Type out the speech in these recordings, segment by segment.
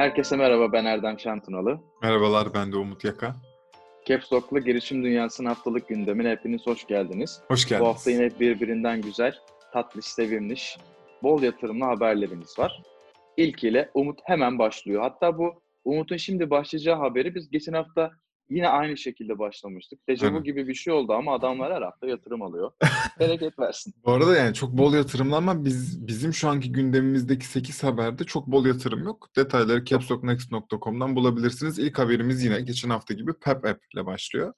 Herkese merhaba ben Erdem Şantunalı. Merhabalar ben de Umut Yaka. Caps Lock'la girişim dünyasının haftalık gündemine hepiniz hoş geldiniz. Hoş geldiniz. Bu hafta yine birbirinden güzel, tatlı, sevimliş, bol yatırımlı haberlerimiz var. İlkiyle Umut hemen başlıyor. Hatta bu Umut'un şimdi başlayacağı haberi biz geçen hafta yine aynı şekilde başlamıştık. Dejavu gibi bir şey oldu ama adamlar her hafta yatırım alıyor. Bereket versin. Bu arada yani çok bol yatırımlı ama biz bizim şu anki gündemimizdeki 8 haberde çok bol yatırım yok. Detayları capstocknext.com'dan bulabilirsiniz. İlk haberimiz yine geçen hafta gibi Pep App ile başlıyor.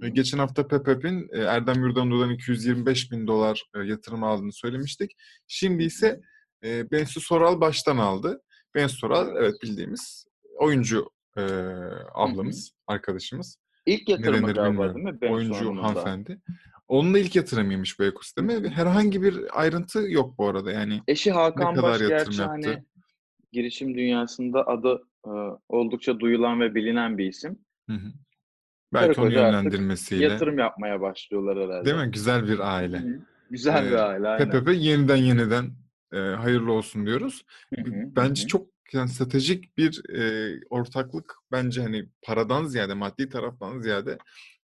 Hı Geçen hafta Pep App'in e, Erdem Yurdanlı'dan 225 bin dolar e, yatırım aldığını söylemiştik. Şimdi ise e, Bensu Soral baştan aldı. Bensu Soral evet bildiğimiz oyuncu e, ablamız, arkadaşımız. İlk yatırımı denir galiba bilmiyorum. değil mi? Bensu Oyuncu hanımefendi. Onun da ilk yatırımıymış bu ekosisteme. Herhangi bir ayrıntı yok bu arada. Yani Eşi Hakan Baş gerçi yaptı? hani girişim dünyasında adı e, oldukça duyulan ve bilinen bir isim. hı hı. belki Karı onu yönlendirmesiyle. Yatırım yapmaya başlıyorlar herhalde. Değil mi? Güzel bir aile. Hı hı. Güzel bir Ee, aile aynen. PPP yeniden yeniden e, hayırlı olsun diyoruz. Hı hı, Bence hı hı. çok yani stratejik bir e, ortaklık. Bence hani paradan ziyade, maddi taraftan ziyade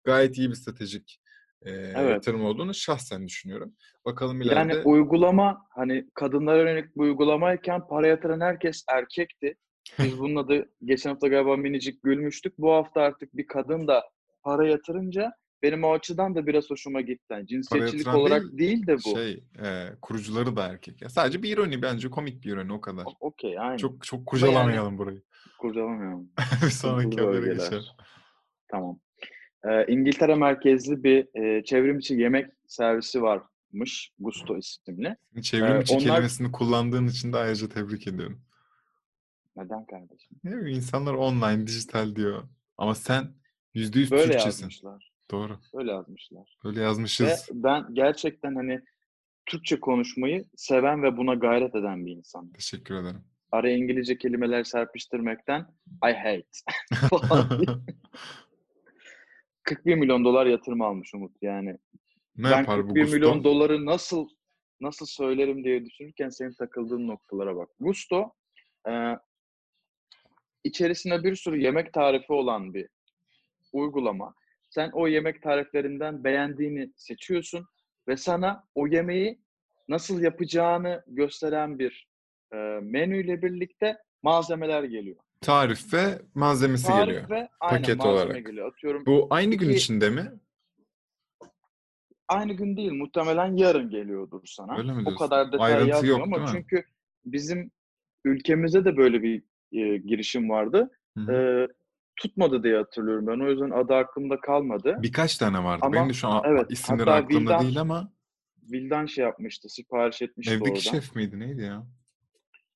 gayet iyi bir stratejik e, yatırım olduğunu şahsen düşünüyorum. Bakalım ileride. Yani uygulama hani kadınlara yönelik bir uygulamayken para yatıran herkes erkekti. Biz bununla da geçen hafta galiba minicik gülmüştük. Bu hafta artık bir kadın da para yatırınca benim o açıdan da biraz hoşuma gitti. Yani cinsiyetçilik olarak değil, değil, de bu. Şey, e, kurucuları da erkek. Ya sadece bir ironi bence komik bir ironi o kadar. Okey aynen. Çok çok kurcalamayalım burayı. kurcalamıyorum. bir sonraki habere geçelim. Tamam. Ee, İngiltere merkezli bir e, çevrim içi yemek servisi varmış. Gusto isimli. Çevrim Ee, içi onlar- kelimesini kullandığın için de ayrıca tebrik ediyorum. Neden kardeşim? Ne bileyim insanlar online, dijital diyor. Ama sen yüzde yüz Böyle Türkçesin. yazmışlar. Doğru. Böyle yazmışlar. Öyle Ve yazmışız. ben gerçekten hani Türkçe konuşmayı seven ve buna gayret eden bir insanım. Teşekkür ederim. Araya İngilizce kelimeler serpiştirmekten I hate. falan diye. 41 milyon dolar yatırım almış Umut yani. ne ben yapar bu 41 Gusto? milyon doları nasıl nasıl söylerim diye düşünürken senin takıldığın noktalara bak. Gusto e, içerisinde bir sürü yemek tarifi olan bir uygulama. Sen o yemek tariflerinden beğendiğini seçiyorsun ve sana o yemeği nasıl yapacağını gösteren bir e, menüyle birlikte malzemeler geliyor. Tarif ve malzemesi Tarif geliyor. ve aynen paket olarak. geliyor. Atıyorum Bu aynı gün İki- içinde mi? aynı gün değil muhtemelen yarın geliyordur sana. Öyle mi o diyorsun? kadar detay Ayrıntı yazmıyor yok, ama çünkü bizim ülkemizde de böyle bir e, girişim vardı. Hı hı. E, tutmadı diye hatırlıyorum ben. O yüzden adı aklımda kalmadı. Birkaç tane vardı. Ama- Benim de şu an evet, isimleri aklımda Vildan- değil ama Vildan şey yapmıştı, sipariş etmişti evdeki oradan. şef miydi neydi ya?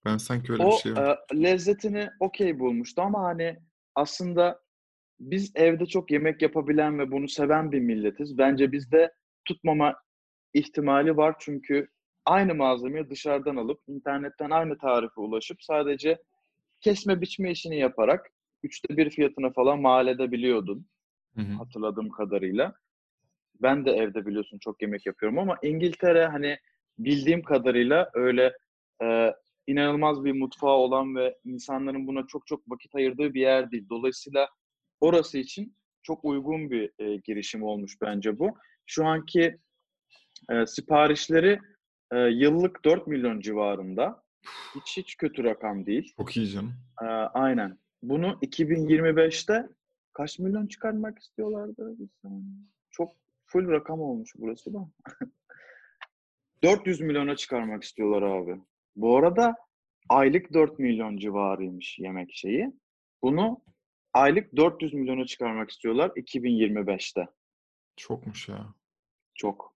Ben sanki öyle o bir şey e, lezzetini okey bulmuştu ama hani aslında biz evde çok yemek yapabilen ve bunu seven bir milletiz. Bence bizde tutmama ihtimali var çünkü aynı malzemeyi dışarıdan alıp internetten aynı tarife ulaşıp sadece kesme biçme işini yaparak üçte bir fiyatına falan mal edebiliyordun Hı hı. hatırladığım kadarıyla. Ben de evde biliyorsun çok yemek yapıyorum ama İngiltere hani bildiğim kadarıyla öyle e, inanılmaz bir mutfağı olan ve insanların buna çok çok vakit ayırdığı bir yer değil. Dolayısıyla orası için çok uygun bir e, girişim olmuş bence bu. Şu anki e, siparişleri e, yıllık 4 milyon civarında. Hiç hiç kötü rakam değil. Çok iyi canım. E, aynen. Bunu 2025'te kaç milyon çıkarmak istiyorlardı? Çok full rakam olmuş burası da. 400 milyona çıkarmak istiyorlar abi. Bu arada aylık 4 milyon civarıymış yemek şeyi. Bunu aylık 400 milyona çıkarmak istiyorlar 2025'te. Çokmuş ya. Çok.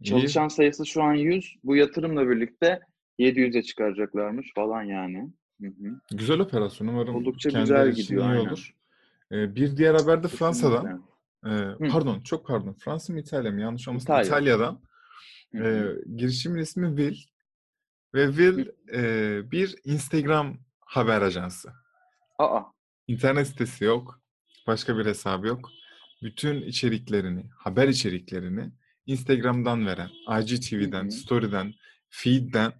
İyi. Çalışan sayısı şu an 100. Bu yatırımla birlikte 700'e çıkaracaklarmış falan yani. Hı hı. Güzel operasyon. Umarım Oldukça güzel gidiyor, iyi aynen. olur. Ee, bir diğer haber de Fransa'dan. Ee, pardon, çok pardon. Fransa mı İtalya mı? Yanlış olmasın. İtalya. İtalya'dan. Hı Ee, girişimin ismi Will. Ve Will e, bir Instagram haber ajansı. Aa, İnternet sitesi yok. Başka bir hesabı yok. Bütün içeriklerini, haber içeriklerini Instagram'dan veren, IGTV'den, Hı hı. Story'den, Feed'den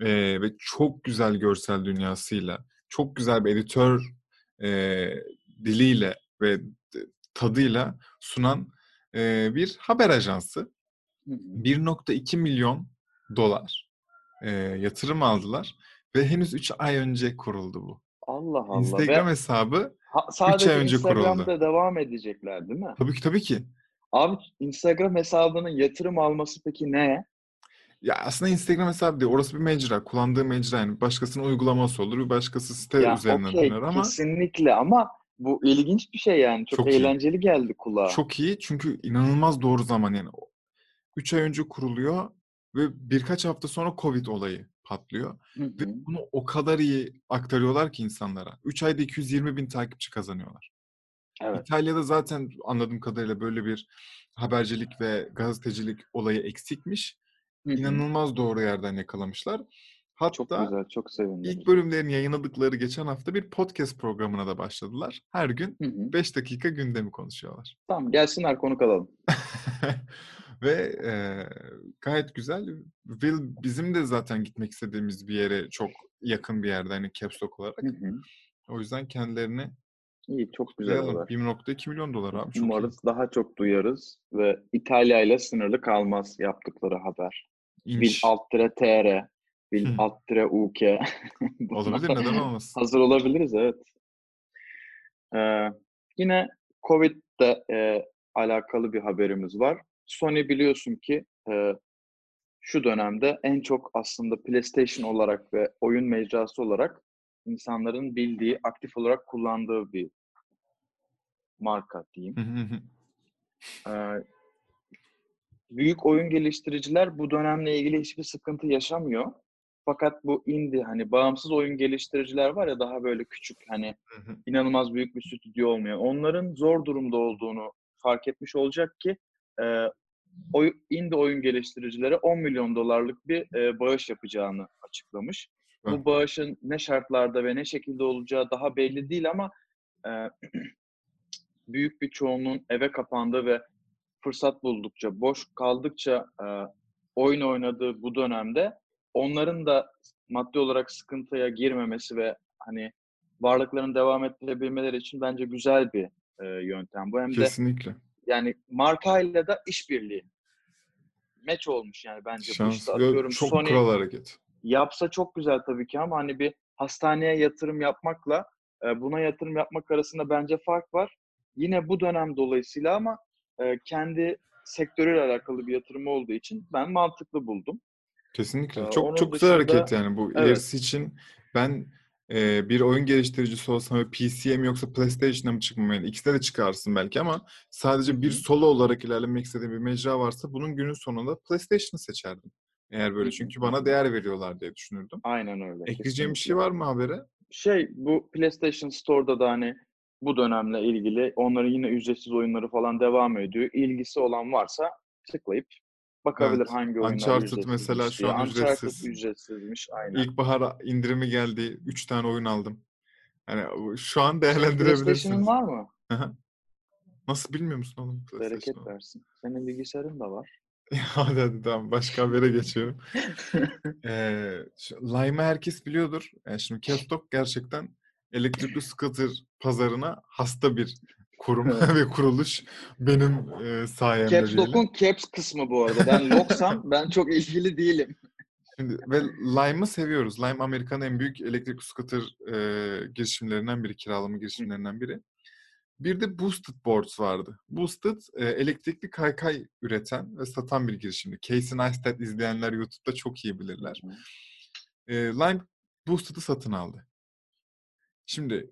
e, ve çok güzel görsel dünyasıyla çok güzel bir editör e, diliyle ve tadıyla sunan e, bir haber ajansı. 1.2 milyon dolar e, yatırım aldılar ve henüz 3 ay önce kuruldu bu. Allah Allah. Instagram ve hesabı ha, sadece 3 ay önce Instagram'da kuruldu. devam edecekler değil mi? Tabii ki tabii ki. Abi Instagram hesabının yatırım alması peki ne? Ya aslında Instagram hesabı değil. Orası bir mecra. Kullandığı mecra yani. Başkasının uygulaması olur. Bir başkası site ya, üzerinden okay, döner ama. Kesinlikle ama bu ilginç bir şey yani. Çok, çok eğlenceli iyi. geldi kulağa. Çok iyi çünkü inanılmaz doğru zaman yani. 3 ay önce kuruluyor ve birkaç hafta sonra Covid olayı patlıyor. Hı hı. Ve bunu o kadar iyi aktarıyorlar ki insanlara. 3 ayda 220 bin takipçi kazanıyorlar. Evet. İtalya'da zaten anladığım kadarıyla böyle bir habercilik ve gazetecilik olayı eksikmiş. Hı hı. İnanılmaz doğru yerden yakalamışlar. Hatta çok güzel, çok sevindim. İlk bölümlerini yayınladıkları geçen hafta bir podcast programına da başladılar. Her gün 5 dakika gündemi konuşuyorlar. Tamam, gelsinler konuk alalım. Ve e, gayet güzel. Will bizim de zaten gitmek istediğimiz bir yere çok yakın bir yerde hani caps lock olarak. Hı hı. O yüzden kendilerini İyi, çok güzel haber. 1.2 milyon dolar abi. Çok Umarız iyi. daha çok duyarız ve İtalya ile sınırlı kalmaz yaptıkları haber. İnş. Will alt tr, Will alt uk. Olabilir neden olmasın? Hazır olabiliriz evet. Ee, yine Covid'de e, alakalı bir haberimiz var. Sony biliyorsun ki e, şu dönemde en çok aslında PlayStation olarak ve oyun mecrası olarak insanların bildiği, aktif olarak kullandığı bir marka diyeyim. ee, büyük oyun geliştiriciler bu dönemle ilgili hiçbir sıkıntı yaşamıyor. Fakat bu indie hani bağımsız oyun geliştiriciler var ya daha böyle küçük hani inanılmaz büyük bir stüdyo olmuyor. Onların zor durumda olduğunu fark etmiş olacak ki e, oy, indie oyun geliştiricilere 10 milyon dolarlık bir e, bağış yapacağını açıklamış. Hı. Bu bağışın ne şartlarda ve ne şekilde olacağı daha belli değil ama e, büyük bir çoğunluğun eve kapandığı ve fırsat buldukça, boş kaldıkça e, oyun oynadığı bu dönemde onların da maddi olarak sıkıntıya girmemesi ve hani varlıklarını devam ettirebilmeleri için bence güzel bir e, yöntem. Bu hem Kesinlikle. de yani markayla da işbirliği. Meç olmuş yani bence Şans. bu işte. Atıyorum çok Sony kral hareket. Yapsa çok güzel tabii ki ama hani bir hastaneye yatırım yapmakla buna yatırım yapmak arasında bence fark var. Yine bu dönem dolayısıyla ama e, kendi sektörüyle alakalı bir yatırım olduğu için ben mantıklı buldum. Kesinlikle. Ee, çok çok güzel hareket yani bu evet. ilerisi için ben e, bir oyun geliştiricisi olsam PC'ye mi yoksa PlayStation'a mı çıkmam yani ikisine de çıkarsın belki ama sadece bir solo olarak ilerlemek istediğim bir mecra varsa bunun günün sonunda PlayStation'ı seçerdim. Eğer böyle çünkü bana değer veriyorlar diye düşünürdüm. Aynen öyle. Ekleyeceğim bir şey var mı habere? Şey bu PlayStation Store'da da hani bu dönemle ilgili onların yine ücretsiz oyunları falan devam ediyor. İlgisi olan varsa tıklayıp bakabilir evet. hangi oyunlar Uncharted mesela şu an Uncharted ücretsiz. ücretsizmiş aynen. İlkbahar indirimi geldi. 3 tane oyun aldım. Yani şu an değerlendirebilirsiniz. Var mı? Nasıl bilmiyor musun oğlum? Bereket versin. Senin bilgisayarın da var. hadi hadi tamam başka habere geçiyorum. ee, Lime'ı herkes biliyordur. Yani şimdi Kestok gerçekten elektrikli scooter pazarına hasta bir kurum ve kuruluş benim e, sayemde Caps Lock'un Caps kısmı bu arada. Ben Lock'sam ben çok ilgili değilim. Şimdi ve Lime'ı seviyoruz. Lime Amerika'nın en büyük elektrik scooter e, girişimlerinden biri, kiralama girişimlerinden biri. Bir de Boosted Boards vardı. Boosted e, elektrikli kaykay üreten ve satan bir girişimdi. Casey Neistat izleyenler YouTube'da çok iyi bilirler. E, Lime Boosted'ı satın aldı. Şimdi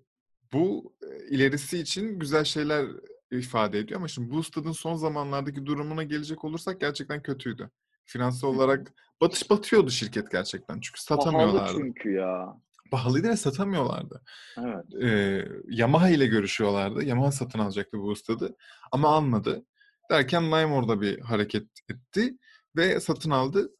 bu ilerisi için güzel şeyler ifade ediyor ama şimdi Boosted'ın son zamanlardaki durumuna gelecek olursak gerçekten kötüydü. Finansal olarak batış batıyordu şirket gerçekten. Çünkü satamıyorlardı. Pahalı çünkü ya. Pahalıydı ve satamıyorlardı. Evet. Ee, Yamaha ile görüşüyorlardı. Yamaha satın alacaktı Boosted'ı ama almadı. Derken Lime orada bir hareket etti ve satın aldı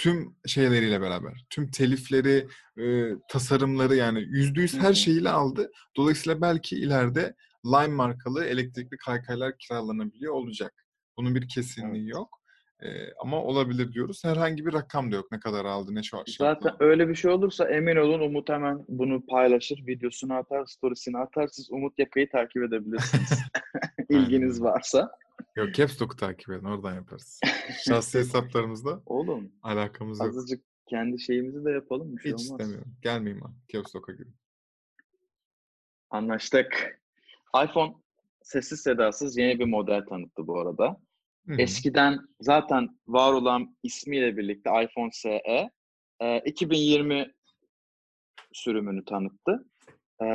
tüm şeyleriyle beraber, tüm telifleri, e, tasarımları yani yüzde yüz her şeyiyle aldı. Dolayısıyla belki ileride Lime markalı elektrikli kaykaylar kiralanabiliyor olacak. Bunun bir kesinliği evet. yok. Ee, ama olabilir diyoruz. Herhangi bir rakam da yok. Ne kadar aldı, ne şu Zaten öyle bir şey olursa emin olun Umut hemen bunu paylaşır, videosunu atar, storiesini atar. Siz Umut Yaka'yı takip edebilirsiniz. İlginiz varsa. Yok Caps Lock'u takip edin. Oradan yaparız. Şahsi hesaplarımızda Oğlum alakamız yok. azıcık kendi şeyimizi de yapalım. Bir şey Hiç olmaz. istemiyorum. Gelmeyeyim abi. Caps Lock'a girin. Anlaştık. iPhone sessiz sedasız yeni bir model tanıttı bu arada. Hı hı. Eskiden zaten var olan ismiyle birlikte iPhone SE e, 2020 sürümünü tanıttı. E,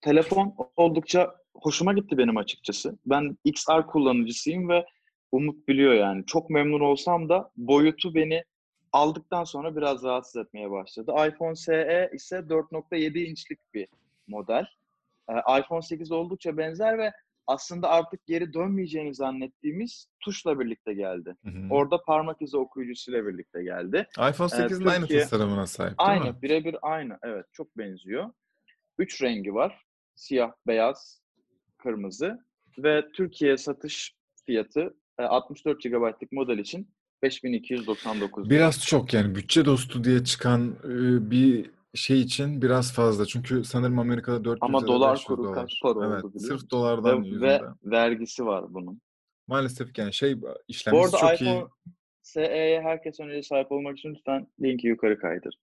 telefon oldukça hoşuma gitti benim açıkçası. Ben XR kullanıcısıyım ve Umut biliyor yani. Çok memnun olsam da boyutu beni aldıktan sonra biraz rahatsız etmeye başladı. iPhone SE ise 4.7 inçlik bir model. Ee, iPhone 8 oldukça benzer ve aslında artık geri dönmeyeceğini zannettiğimiz tuşla birlikte geldi. Hı hı. Orada parmak izi okuyucusuyla birlikte geldi. iPhone 8'in aynı Türkiye- tasarımına sahip değil mi? Aynı, birebir aynı. Evet, çok benziyor. Üç rengi var. Siyah, beyaz, kırmızı ve Türkiye satış fiyatı e, 64 GB'lık model için 5299 lira. Biraz çok yani bütçe dostu diye çıkan e, bir şey için biraz fazla. Çünkü sanırım Amerika'da 400 Ama dolar 500 kuru dolar. kaç para Evet, oldu sırf dolardan Ve, yüzünden. ve vergisi var bunun. Maalesef yani şey Bu işlemcisi arada çok iyi. iPhone SE'ye herkes önce sahip olmak için lütfen linki yukarı kaydır.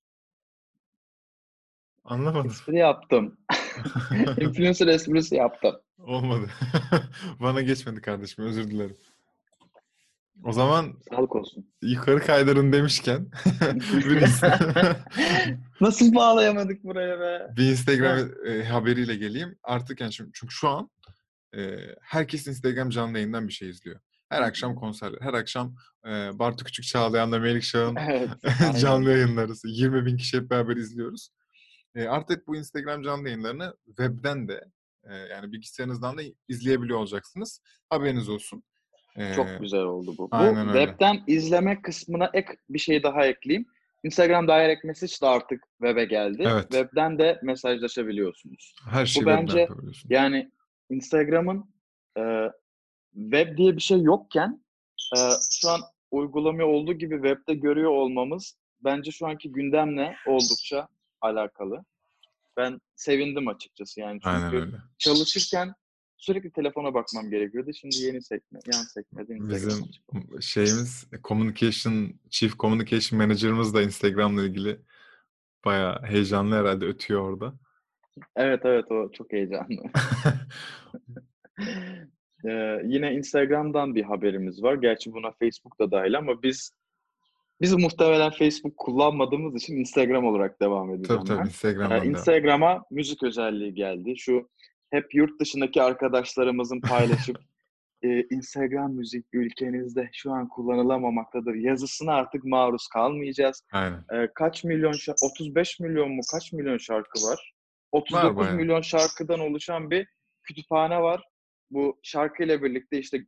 Anlamadım. Espri yaptım. Influencer esprisi yaptım. Olmadı. Bana geçmedi kardeşim özür dilerim. O zaman Sağlık olsun. yukarı kaydırın demişken Nasıl bağlayamadık buraya be? bir Instagram e, haberiyle geleyim. Artık yani şimdi, çünkü şu an e, herkes Instagram canlı yayından bir şey izliyor. Her akşam konserler, her akşam e, Bartu Küçük Çağlayan'la Melik Şah'ın Evet. canlı yayınları. 20 bin kişi hep beraber izliyoruz. E, artık bu Instagram canlı yayınlarını webden de e, yani bilgisayarınızdan da izleyebiliyor olacaksınız. Haberiniz olsun. E, Çok güzel oldu bu. aynen bu öyle. webten izleme kısmına ek bir şey daha ekleyeyim. Instagram Direct Message de artık web'e geldi. Evet. Web'den de mesajlaşabiliyorsunuz. Her şeyi bu webden bence-. Yani Instagram'ın e, web diye bir şey yokken e, şu an uygulamayı olduğu gibi web'de görüyor olmamız bence şu anki gündemle oldukça alakalı. Ben sevindim açıkçası yani çünkü Aynen öyle. çalışırken sürekli telefona bakmam gerekiyordu. Şimdi yeni sekme, yan Instagram Bizim açık. şeyimiz communication, chief communication manager'ımız da Instagram'la ilgili bayağı heyecanlı herhalde ötüyor orada. Evet evet o çok heyecanlı. Ee, yine Instagram'dan bir haberimiz var. Gerçi buna Facebook da dahil ama biz biz muhtemelen Facebook kullanmadığımız için Instagram olarak devam edeceğim tabii tabii. Ee, Instagram'dan devam. Instagram'a müzik özelliği geldi. Şu hep yurt dışındaki arkadaşlarımızın paylaşıp e, Instagram müzik ülkenizde şu an kullanılamamaktadır yazısına artık maruz kalmayacağız. Aynen. Ee, kaç milyon şarkı, 35 milyon mu kaç milyon şarkı var? 39 bayağı. milyon şarkıdan oluşan bir kütüphane var. Bu şarkıyla birlikte işte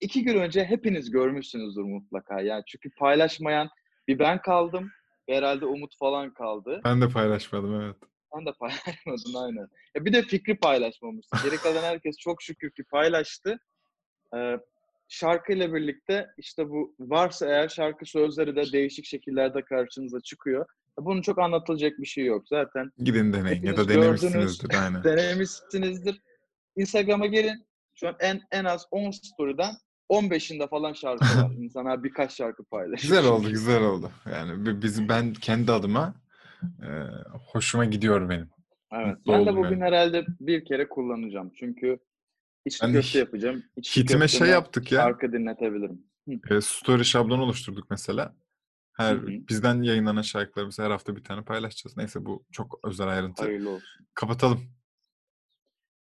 iki gün önce hepiniz görmüşsünüzdür mutlaka. Yani çünkü paylaşmayan bir ben kaldım. Herhalde Umut falan kaldı. Ben de paylaşmadım evet. Sen de paylaşmadın aynen. Ya bir de fikri paylaşmamışsın. Geri kalan herkes çok şükür ki paylaştı. Ee, şarkıyla birlikte işte bu varsa eğer şarkı sözleri de değişik şekillerde karşınıza çıkıyor. Bunun çok anlatılacak bir şey yok. Zaten Gidin deneyin ya da denemişsinizdir aynen. denemişsinizdir. Instagram'a gelin. Şu an en en az 10 story'den 15'inde falan şarkı var. İnsanlar birkaç şarkı paylaşıyor. Güzel oldu, güzel oldu. Yani bi- biz ben kendi adıma e, hoşuma gidiyor benim. Evet. Mutlu Ben de bugün yani. herhalde bir kere kullanacağım. Çünkü içli de köfte yapacağım. İçli Hitime şey yaptık ya. Şarkı dinletebilirim. Hı. E, story şablonu oluşturduk mesela. Her Hı hı. bizden yayınlanan şarkılarımızı her hafta bir tane paylaşacağız. Neyse bu çok özel ayrıntı. Hayırlı olsun. Kapatalım.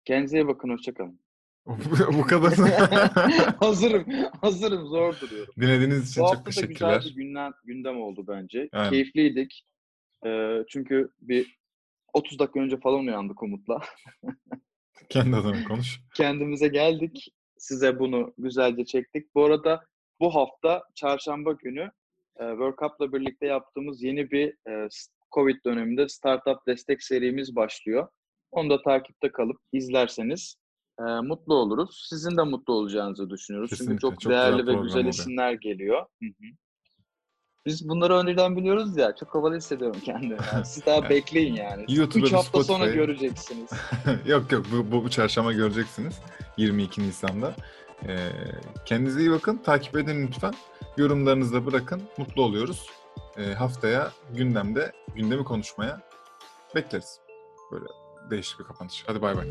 Kendinize iyi bakın. Hoşçakalın. bu kadar. hazırım. Hazırım. Zor duruyorum. Dinlediğiniz için Bu çok hafta da güzel teşekkürler. bir gündem, gündem oldu bence. Aynen. Keyifliydik. Ee, çünkü bir 30 dakika önce falan uyandık Umut'la. Kendi adına konuş. Kendimize geldik. Size bunu güzelce çektik. Bu arada bu hafta çarşamba günü e, World Cup'la birlikte yaptığımız yeni bir e, Covid döneminde startup destek serimiz başlıyor. Onu da takipte kalıp izlerseniz e, mutlu oluruz. Sizin de mutlu olacağınızı düşünüyoruz. Çünkü Kesinlikle. çok Çok güzel değerli ve program güzel oluyor. isimler geliyor. Hı hı. Biz bunları önceden biliyoruz ya. Çok havalı hissediyorum kendimi. Yani siz daha bekleyin yani. YouTube'da 3 bir hafta sonra Spotify. göreceksiniz. yok yok bu, bu, bu çarşamba göreceksiniz. 22 Nisan'da. Ee, kendinize iyi bakın. Takip edin lütfen. Yorumlarınızı da bırakın. Mutlu oluyoruz. Ee, haftaya gündemde gündemi konuşmaya bekleriz. Böyle değişik bir kapanış. Hadi bay bay.